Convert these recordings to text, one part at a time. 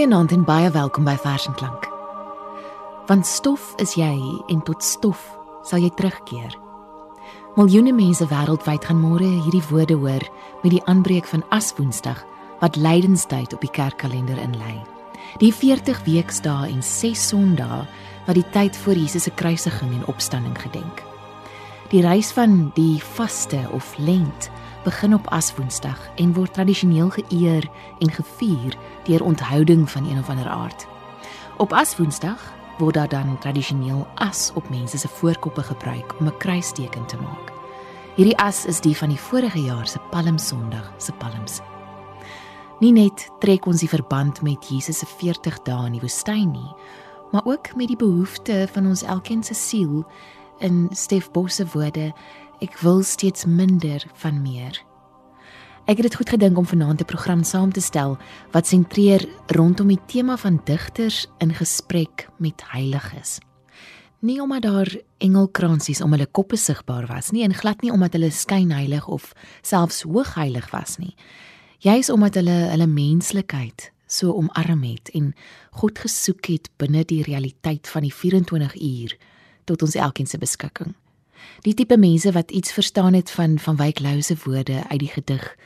Goeienaand en baie welkom by Vers en Klank. Want stof is jy en tot stof sal jy terugkeer. Miljoene mense wêreldwyd gaan môre hierdie woorde hoor met die aanbreek van Aswoensdag wat lydenstyd op die kerkkalender inlei. Die 40 weekdae en 6 sondae wat die tyd voor Jesus se kruisiging en opstanding gedenk. Die reis van die vaste of lent begin op Aswoensdag en word tradisioneel geëer en gevier deur onthouding van een of ander aard. Op Aswoensdag word daar dan tradisioneel as op mense se voorkoppe gebruik om 'n kruisteken te maak. Hierdie as is die van die vorige jaar se Palmsondag se palms. Nie net trek ons die verband met Jesus se 40 dae in die woestyn nie, maar ook met die behoefte van ons elkeen se siel in Stef Bos se woorde ek wil steeds minder van meer. Ek het dit goed gedink om vanaand 'n program saam te stel wat sentreer rondom die tema van digters in gesprek met heiliges. Nie omdat daar engelkransies om hulle koppe sigbaar was nie en glad nie omdat hulle skynheilig of selfs hoogheilig was nie. Juis omdat hulle hulle menslikheid so omarm het en God gesoek het binne die realiteit van die 24 uur tot ons elkeen se beskikking. Die tipe mense wat iets verstaan het van van Wyk Lou se woorde uit die gedig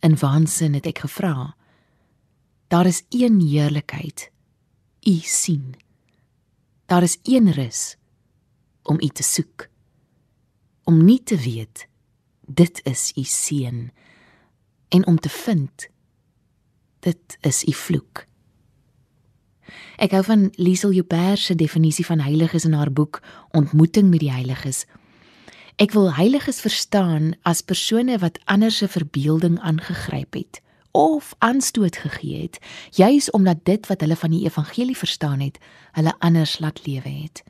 in waansin het ek gevra. Daar is een heerlikheid u sien. Daar is een rus om u te soek. Om nie te weet dit is u seën en om te vind dit is u vloek. Ek hou van Liesel Joubert se definisie van heiliges in haar boek Ontmoeting met die heiliges. Ek wil heiliges verstaan as persone wat ander se verbeelding aangegryp het of aanstoot gegee het, juis omdat dit wat hulle van die evangelie verstaan het, hulle anders laat lewe het.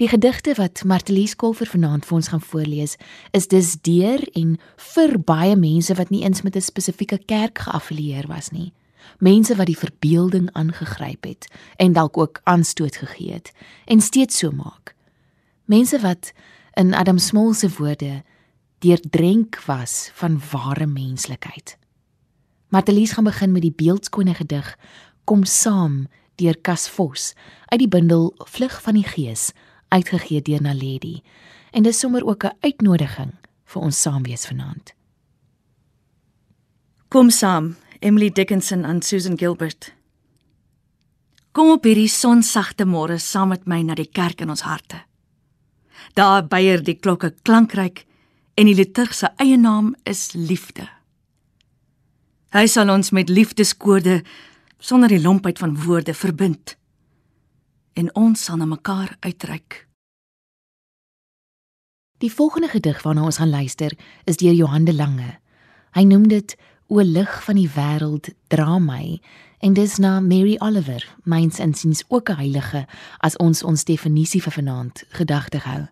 Die gedigte wat Martelies Kolfer vanaand vir ons gaan voorlees, is dus deur en vir baie mense wat nie eens met 'n spesifieke kerk geaffilieer was nie. Mense wat die verbeelding aangegryp het en dalk ook aanstoot gegee het en steeds so maak. Mense wat in Adam Small se woorde deurdrenk was van ware menslikheid. Martelies gaan begin met die beeldskone gedig Kom saam deur Cas Vos uit die bundel Vlug van die Gees uitgegee deur Naledi en dis sommer ook 'n uitnodiging vir ons saamwees vanaand. Kom saam, Emily Dickinson en Susan Gilbert. Kom op hierdie sonsagte môre saam met my na die kerk in ons harte. Daar byer die klokke klankryk en die liturg se eie naam is liefde. Hy sal ons met liefdeskoorde sonder die lompheid van woorde verbind en ons sal na mekaar uitreik. Die volgende gedig waarna ons gaan luister is deur Johan de Lange. Hy noem dit O lig van die wêreld dra my en dis na Mary Oliver, myns insiens ook 'n heilige as ons ons definisie vir vanaand gedagte hou.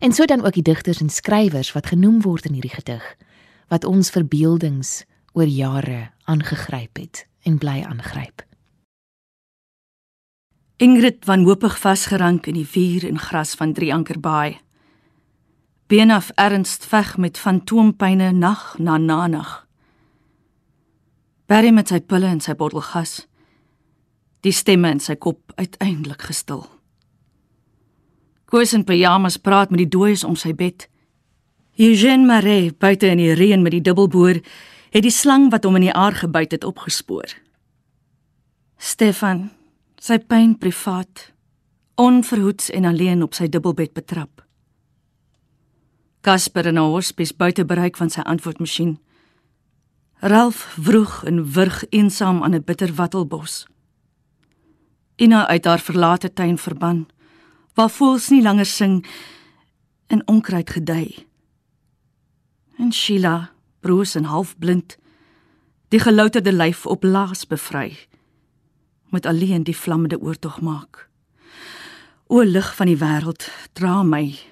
En so dan ook die digters en skrywers wat genoem word in hierdie gedig wat ons verbeeldings oor jare aangegryp het en bly aangryp. Ingrid van hoopig vasgerank in die vuur en gras van Drieankerbaai. Benaf ernst veg met fantoompyne nag na nag. Barry met sy pille en sy bottel gas. Die stemme in sy kop uiteindelik gestil. Koos in pyjamas praat met die dooies om sy bed. Eugene Maree buite in die reën met die dubbelboor het die slang wat hom in die aar gebyt het opgespoor. Stefan, sy pyn privaat, onverhoeds en alleen op sy dubbelbed betrap. Casper en Hospice buite bereik van sy antwoordmasjien. Ralph vroeg en wurg eensaam aan 'n bitter wattelbos. Ina uit haar verlate tuin verban, waar voëls nie langer sing en onkruid gedei. En Sheila, broos en halfblind, die gelouterde lyf op laas bevry, moet alleen die vlammende oortog maak. O lig van die wêreld, dra my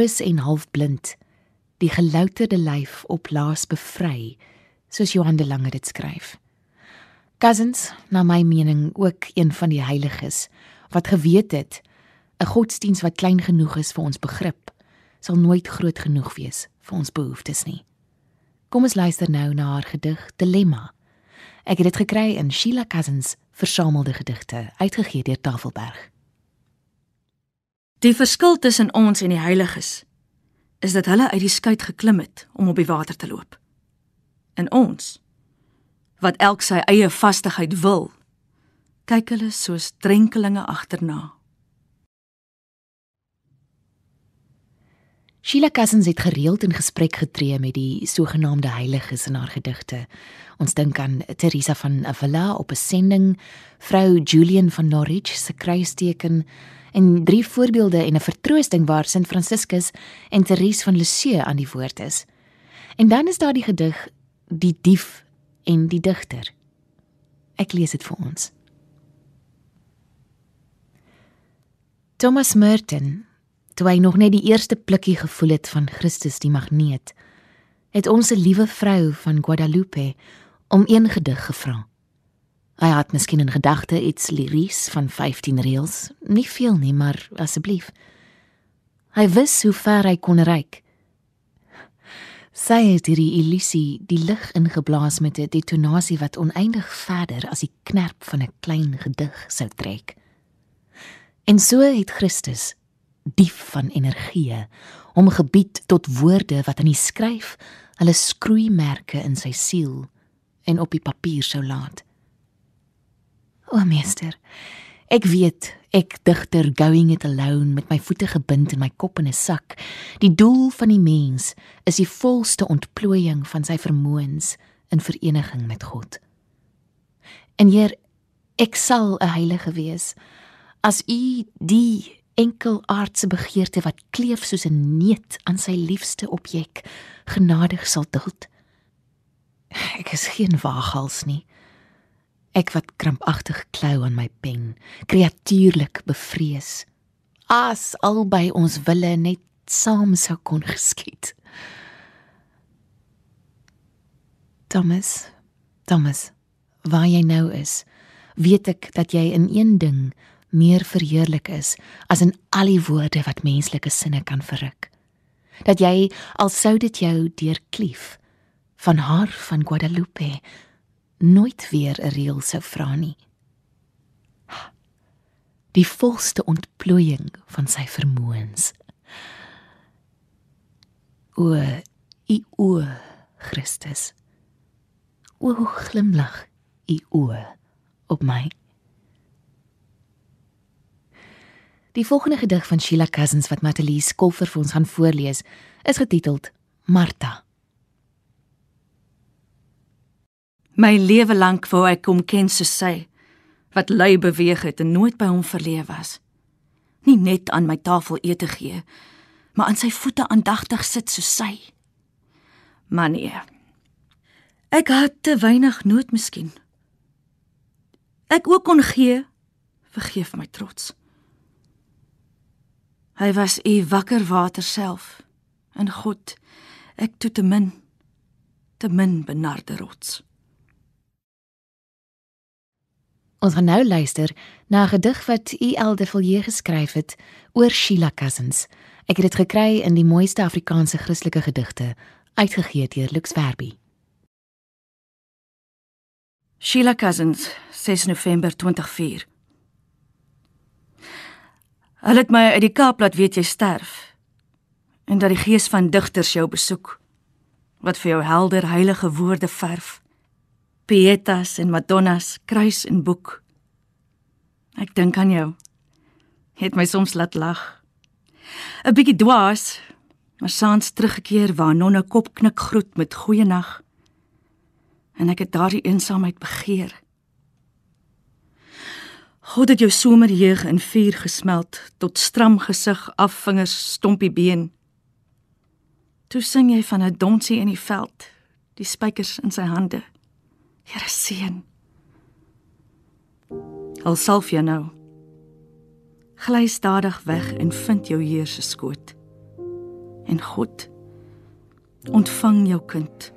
broos en halfblind, die gelouterde lyf op laas bevry, soos Johan de Lange dit skryf. Cousins, na my mening ook een van die heiliges wat geweet het 'n godsdiens wat klein genoeg is vir ons begrip, sal nooit groot genoeg wees vir ons behoeftes nie. Kom ons luister nou na haar gedig Dilemma. Ek het dit gekry in Sheila Cousins versamelde gedigte, uitgegee deur Tafelberg. Die verskil tussen ons en die heiliges is dat hulle uit die skei geklim het om op die water te loop. En ons wat elk sy eie vastigheid wil, kyk hulle soos drenkelinge agterna. Sheila Cousins het gereeld in gesprek getree met die sogenaamde heiliges in haar gedigte. Ons dink aan Teresa van Avila op 'n sending, vrou Julian van Norwich se kruisteken en drie voorbeelde en 'n vertroosting waar Sint Franciscus en Therese van Lisieux aan die woord is. En dan is daar die gedig Die dief en die digter. Ek lees dit vir ons. Thomas Merton, toe hy nog net die eerste plukkie gevoel het van Christus die magneet, het ons 'n liewe vrou van Guadalupe om een gedig gevra. Hy het miskien in gedagte iets liries van 15 reëls, nie veel nie, maar asseblief. Hy wis hoe ver hy kon reik. Sy het hierdie illusie die lig ingeblaas met 'n detonasie wat oneindig verder as die knerp van 'n klein gedig sou trek. En so het Christus, dief van energie, hom gebied tot woorde wat aan die skryf hulle skroeimerke in sy siel en op die papier sou laat. O meester, ek weet Ek digter going it alone met my voete gebind en my kop in 'n sak. Die doel van die mens is die volste ontplooiing van sy vermoëns in vereniging met God. En Heer, ek sal 'n heilige wees as U die enkel aardse begeerte wat kleef soos 'n neet aan sy liefste objek genadig sal duld. Ek is geen waaghals nie. Ek wat krampagtig klou aan my pen, kreatuurlik bevrees. As albei ons wille net saam sou kon geskied. Thomas, Thomas, waar jy nou is, weet ek dat jy in een ding meer verheerlik is as in al die woorde wat menslike sinne kan verruk. Dat jy al sou dit jou deurklief van haar van Guadalupe nooit weer 'n reël sou vra nie. Die volste ontplooiing van sy vermoëns. O, u o, Christus. O, glimlag u o op my. Die volgende gedig van Sheila Cousins wat Matilee Skolfer vir ons gaan voorlees, is getiteld Martha. My lewe lank wou ek hom ken soos sy wat lui beweeg het en nooit by hom verleef was. Nie net aan my tafel ete gee, maar aan sy voete aandagtig sit soos sy. Maar nee. Ek het te weinig nood miskien. Ek ook kon gee, vergeef my trots. Hy was u wakker water self en God ek toe te min te min benarde rots. Ons gaan nou luister na 'n gedig wat E.L. de Villiers geskryf het oor Sheila Cousins. Ek het dit gekry in die mooiste Afrikaanse Christelike gedigte, uitgegee deur Lux Verbi. Sheila Cousins, 6 November 2004. Hulle het my uit die Kaap laat weet jy sterf en dat die gees van digters jou besoek wat vir jou helder heilige woorde verf pietas en madonnas, kruis en boek. Ek dink aan jou. Het my soms laat lag. 'n Bietjie dwaas, maar saans teruggekeer waar nonne kop knik groet met goeie nag. En ek het daardie eensaamheid begeer. God het jou somerjeug in vuur gesmelt tot stram gesig, afvingers, stompie been. Toe sing jy van 'n donsie in die veld, die spykers in sy hande. Here seën. Al salf jy nou. Gly stadig weg en vind jou Heer se skoot. En God ontvang jou kind.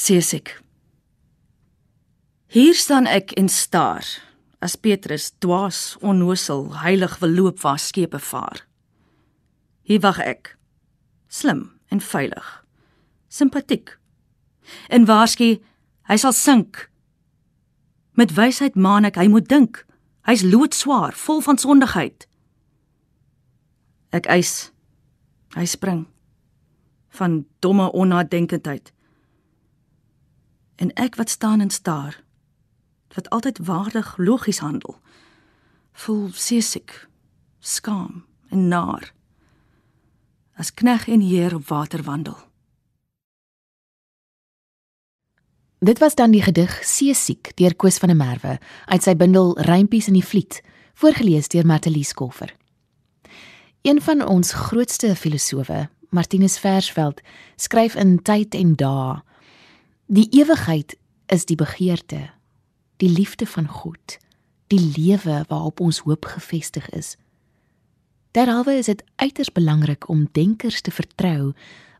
Seesek. Hier staan ek en staar as Petrus dwaas onnosel heilig wil loop waar skepe vaar. Hier wag ek, slim en veilig, simpatiek. En waarsku hy sal sink. Met wysheid maan ek hy moet dink. Hy's loodswaar, vol van sondigheid. Ek eis hy spring van domme onnadenkendheid en ek wat staan en staar wat altyd waardig logies handel voel seesiek skaam en naar as knegg en heer op water wandel Dit was dan die gedig Seesiek deur Koos van der Merwe uit sy bundel Rympies in die Vliet, voorgeles deur Martelies Kolfer. Een van ons grootste filosowe, Martinus Versveld, skryf in Tyd en Dae Die ewigheid is die begeerte, die liefde van God, die lewe waarop ons hoop gefestig is. Derhalwe is dit uiters belangrik om denkers te vertrou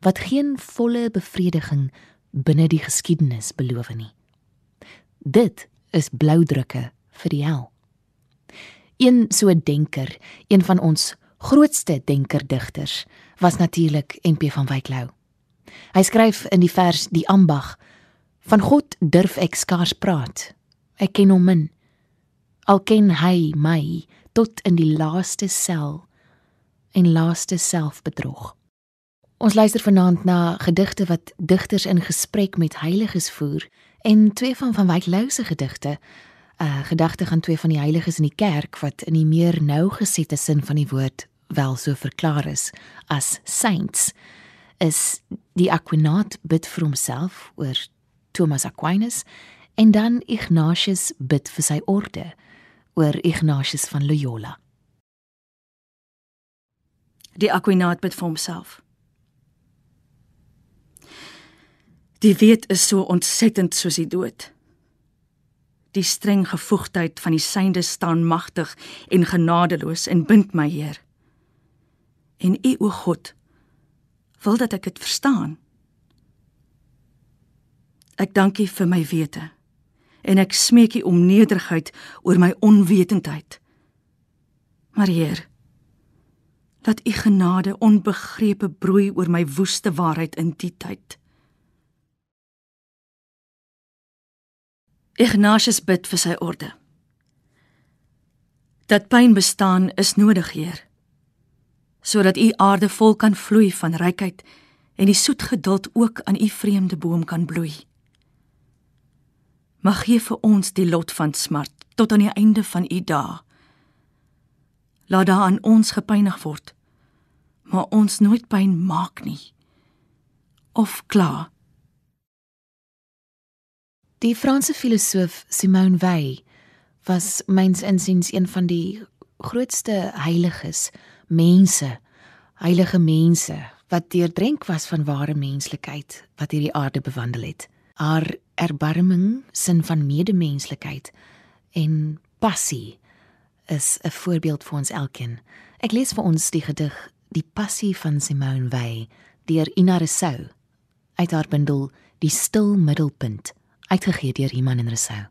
wat geen volle bevrediging binne die geskiedenis beloof nie. Dit is bloudrukke vir die hel. Een so 'n denker, een van ons grootste denkerdigters, was natuurlik NP van Wyk Lou. Hy skryf in die vers Die ambag Van God durf ek skaars praat. Ek ken hom min. Al ken hy my tot in die laaste sel en laaste selfbedrog. Ons luister vanaand na gedigte wat digters in gesprek met heiliges voer en twee van van Wyk Lou se gedigte, 'n uh, gedagte gaan twee van die heiliges in die kerk wat in die meer nougesette sin van die woord wel so verklaar is as saints is die Aquinaat bid vir homself oor Thomas Aquinas en dan Ignatius bid vir sy orde oor Ignatius van Loyola. Die Aquinaat bid vir homself. Die weet is so ontsettend soos die dood. Die streng gevoegdheid van die synde staan magtig en genadeloos en bind my Heer. En U o God wil dat ek dit verstaan. Ek dank U vir my wete en ek smeek U om nederigheid oor my onwetendheid. Maar Heer, laat U genade onbegrepe broei oor my woeste waarheid in die tyd. Ignatius bid vir sy orde. Dat pyn bestaan is nodig, Heer, sodat U aarde vol kan vloei van rykheid en die soet geduld ook aan U vreemde boom kan bloei mag gee vir ons die lot van smart tot aan die einde van u dae. Laat daar aan ons gepynig word, maar ons nooit pyn maak nie. Of klaar. Die Franse filosoof Simone Weil was myns insiens een van die grootste heiliges, mense, heilige mense wat deurdrink was van ware menslikheid wat hierdie aarde bewandel het. Haar erbarming, sin van medemenslikheid en passie is 'n voorbeeld vir ons elkeen. Ek lees vir ons die gedig Die Passie van Simone Weil deur Ina Rousseau uit haar bundel Die Stil Middelpunt, uitgegee deur Iman en Rousseau.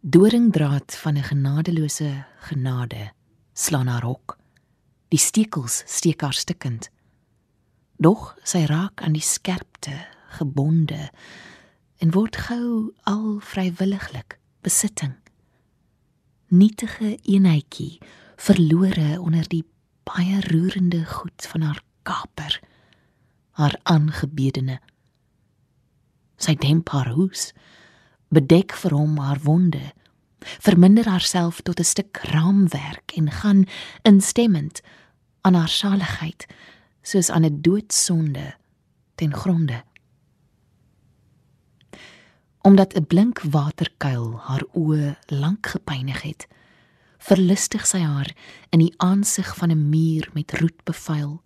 Doringdraad van 'n genadeloose genade slaan haar hok. Die stekels steek haar stikkend. Doch sy raak aan die skerpte gebonde en word gou al vrywilliglik besitting. Nietige eenheidjie verlore onder die baie roerende goed van haar kaper haar aangebedene. Sy demp haar hoes bedek vir hom haar wonde verminder haarself tot 'n stuk raamwerk en gaan instemmend aan haar saligheid soos aan 'n doodsonde ten gronde omdat 'n blink waterkuil haar oë lank gepynig het. Verlustig sy haar in die aansig van 'n muur met roet bevuil.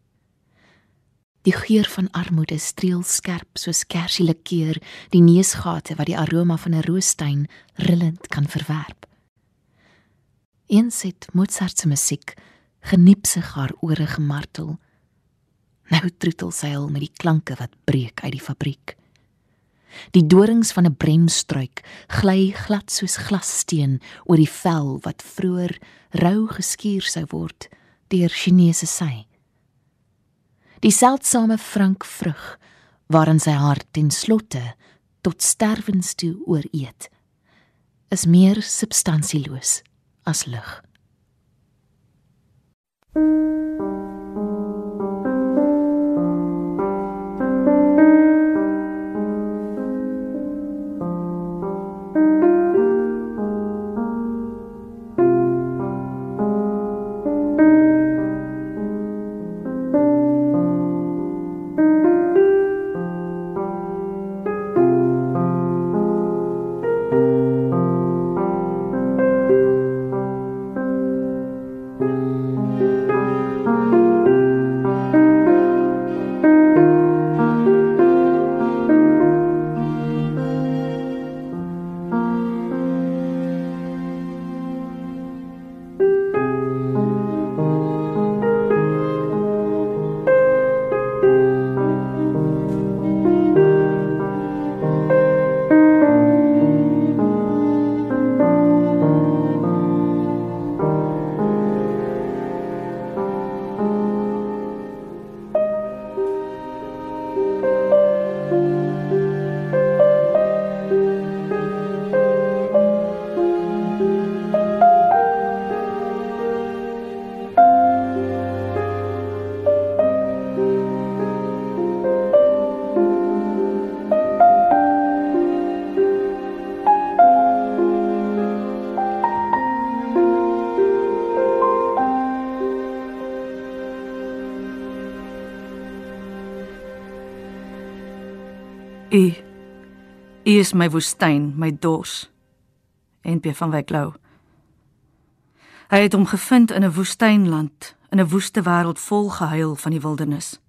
Die geur van armoede streel skerp soos kersielikeur die neusgate wat die aroma van 'n roostuin rillend kan verwerp. Het Mozart se musiek geniepsig haar ore gemartel. Nou troetel sy al met die klanke wat breek uit die fabriek. Die dorings van 'n bremstruik gly glad soos glassteen oor die vel wat vroeër rou geskuur sou word deur Chinese sy. Die seldsame frankvrug waarin sy haar ten slotte tot sterwens toe ooreet is meer substansieloos as lig. thank you U U is my woestyn, my dors. NP van Wyk Lou. Hy het hom gevind in 'n woestynland, in 'n woeste wêreld vol gehuil van die wildernis.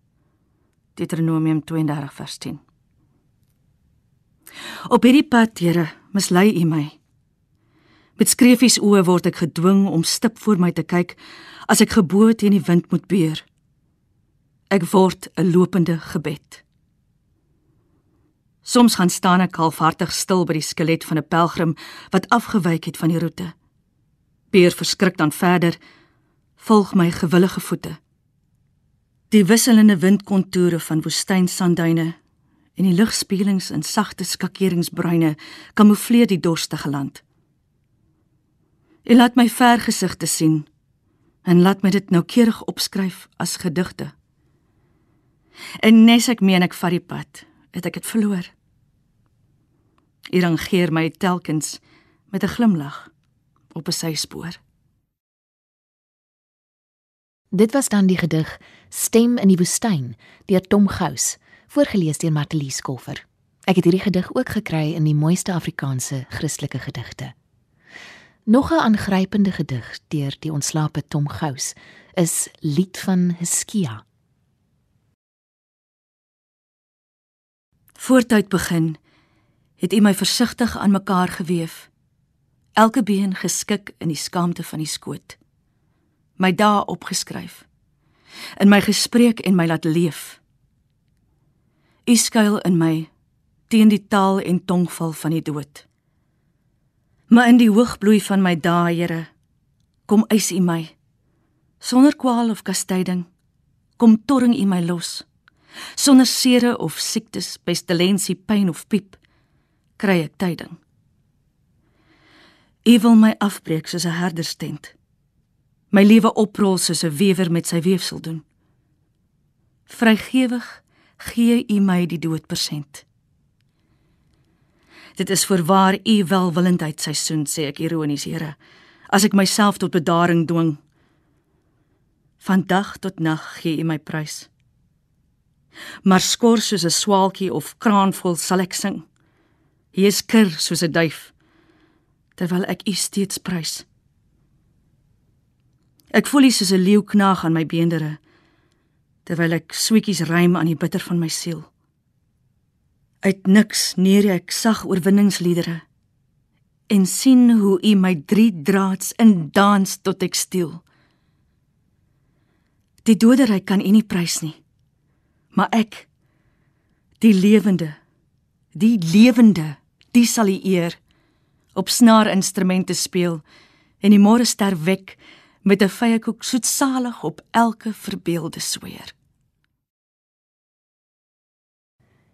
Deuteronomium 32 vers 10. Op hierdie pad, Here, mislei U my. Met skreefies oë word ek gedwing om stip voor my te kyk as ek geboot teen die wind moet beer. Ek word 'n lopende gebed. Soms gaan staan ek halfhartig stil by die skelet van 'n pelgrim wat afgewyk het van die roete. Peer verskrik dan verder, volg my gewillige voete. Die wisselende windkontoure van woestynsanduine en die ligspieelings in sagte skakeringsbruine kamoufleer die dorstige land. Hy laat my vergesigte sien en laat my dit noukeurig opskryf as gedigte. En nes ek meen ek vat die pad, het ek dit verloor. U rangeer my telkens met 'n glimlag op 'n syspoor. Dit was dan die gedig Stem in die woestyn deur Tom Gous, voorgeles deur Martielies Koffer. Ek het hierdie gedig ook gekry in die mooiste Afrikaanse Christelike gedigte. Nog 'n aangrypende gedig deur die ontslape Tom Gous is Lied van Hiskia. Voortyd begin het U my versigtig aan mekaar geweef. Elke been geskik in die skaamte van die skoot. My dae opgeskryf. In my gespreek en my laat leef. U skuil in my teen die taal en tongval van die dood. Maar in die hoogbloei van my dae, Here, kom eis U my sonder kwaal of kastyding. Kom torring U my los sonder sere of siektes, pestilensie, pyn of piep kry ek tyding. U wil my afbreek soos 'n herderstent. My lewe oprol soos 'n wewer met sy weefsel doen. Vrygewig gee U my die doodpersent. Dit is vir waar U welwillendheid seisoen sê ek ironies, Here, as ek myself tot bedaring dwing. Van dag tot nag gee U my prys maar skors soos 'n swaalkie of kraanvol sal ek sing. Hy is kir soos 'n duif terwyl ek u steeds prys. Ek voel hy soos 'n leeu knaag aan my beendere terwyl ek sweetjies rym aan die bitter van my siel. Uit niks neer ek sag oorwinningsliedere en sien hoe u my drie draads in dans tot ek steel. Die dodery kan u nie prys nie maar ek die lewende die lewende die sal u eer op snaarinstrumente speel en die môre ster wek met 'n vye koek soetsalig op elke verbeelde sweer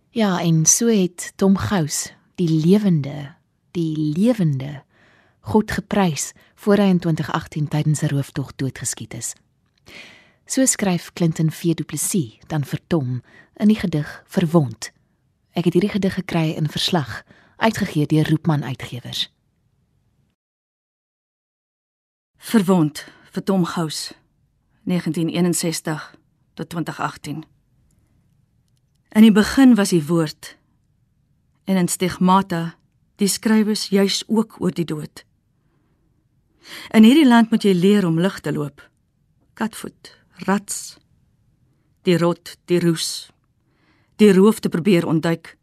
Ja en so het Tom Gous die lewende die lewende God geprys voor hy in 2018 tydens 'n rooftog doodgeskiet is So skryf Clinton V Du Plessis dan vir Tom in die gedig Verwond. Ek het hierdie gedig gekry in verslag uitgegee deur Roepman Uitgewers. Verwond vir Tom Gous 1961 tot 2018. In die begin was die woord en in stigmata die skrywers juis ook oor die dood. In hierdie land moet jy leer om lig te loop. Katvoet rats die rot die roes die roof te probeer ontduik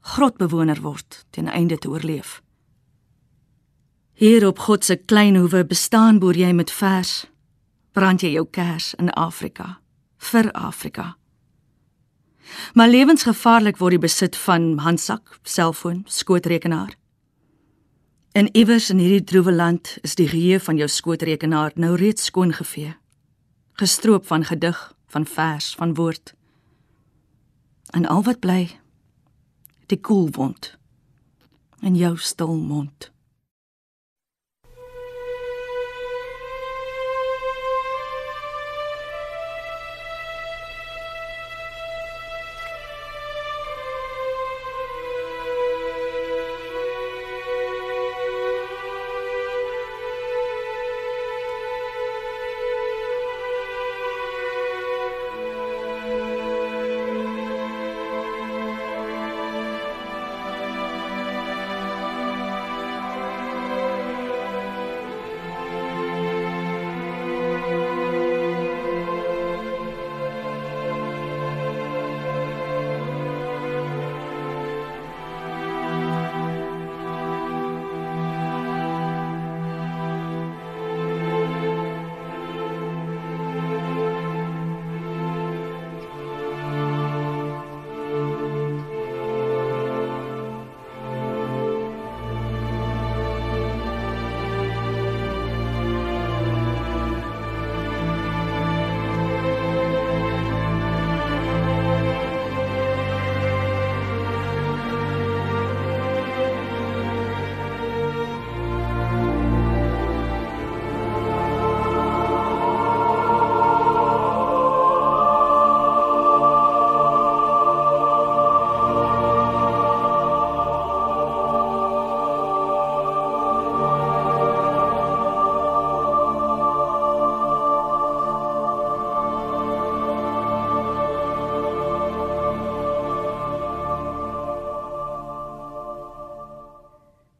grotbewoner word ten einde te oorleef. Hier op God se klein hoewe bestaan boer jy met vers brand jy jou kers in Afrika vir Afrika. Maar lewensgevaarlik word die besit van handsak selfoon skootrekenaar. En iewers in hierdie droewe land is die geheue van jou skootrekenaar nou reeds skoon gevee gestroop van gedig, van vers, van woord. En al wat bly, die koelwond in jou stil mond.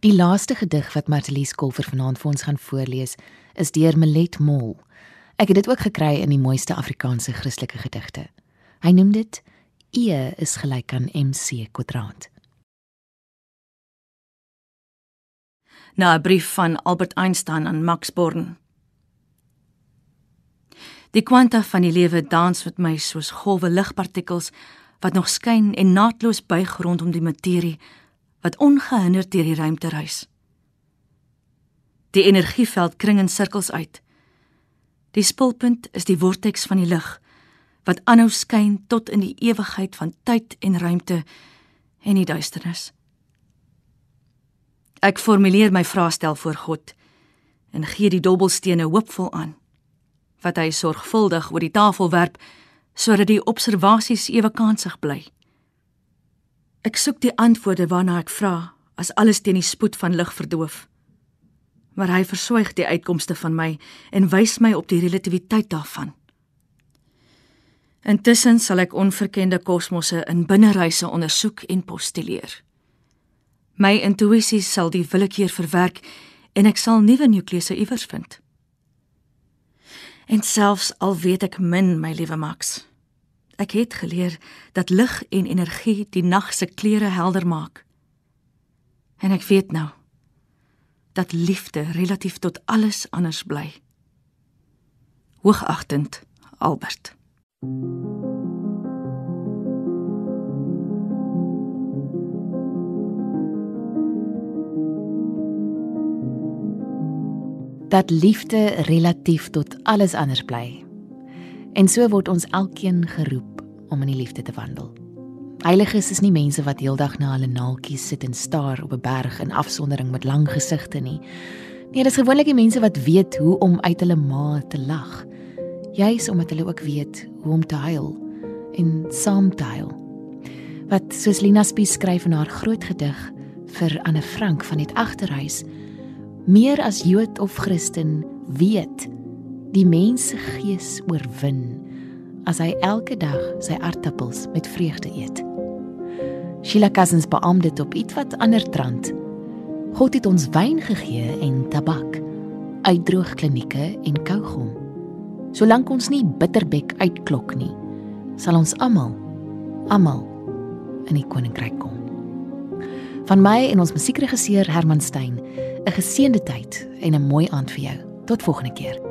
Die laaste gedig wat Martelies Kolfer vanaand vir ons gaan voorlees, is deur Melet Mol. Ek het dit ook gekry in die mooiste Afrikaanse Christelike gedigte. Hy noem dit E is gelyk aan MC kwadraat. Na 'n brief van Albert Einstein aan Max Born. Die kwanta van die lewe dans met my soos golwe ligpartikels wat nog skyn en naatloos buig rondom die materie wat ongehinderd deur die ruimte reis. Die energieveld kring in sirkels uit. Die spulpunt is die vorteks van die lig wat aanhou skyn tot in die ewigheid van tyd en ruimte en die duisternis. Ek formuleer my vraestel voor God en gee die dobbelstene hoopvol aan wat hy sorgvuldig oor die tafel werp sodat die observasies ewe kansig bly. Ek soek die antwoorde waarna ek vra as alles teen die spoed van lig verdoof. Maar hy verswyg die uitkomste van my en wys my op die relativiteit daarvan. Intussen sal ek onverkende kosmosse in binnereise ondersoek en postuleer. My intuïsie sal die willekeur verwerk en ek sal nuwe nukleuse iewers vind. En selfs al weet ek min, my liewe Max, Ek het geleer dat lig en energie die nag se kleure helder maak. En ek weet nou dat liefde relatief tot alles anders bly. Hoogagtend Albert. Dat liefde relatief tot alles anders bly. En so word ons elkeen geroep om in die liefde te wandel. Heiliges is nie mense wat heeldag na hulle naaltjies sit en staar op 'n berg in afsondering met lang gesigte nie. Nee, dis gewoonlik die mense wat weet hoe om uit hulle ma te lag. Juis omdat hulle ook weet hoe om te huil en saam te huil. Wat soos Lina Spies skryf in haar groot gedig vir Anne Frank van dit agterhuis, meer as Jood of Christen weet die mens se gees oorwin as hy elke dag sy aardappels met vreugde eet. Sheila Cousins beamoed dit op iets wat ander trant. God het ons wyn gegee en tabak, uitdroog klinieke en kougom. Solank ons nie bitterbek uitklok nie, sal ons almal almal in die koninkryk kom. Van my en ons musiekregisseur Herman Stein, 'n geseënde tyd en 'n mooi aand vir jou. Tot volgende keer.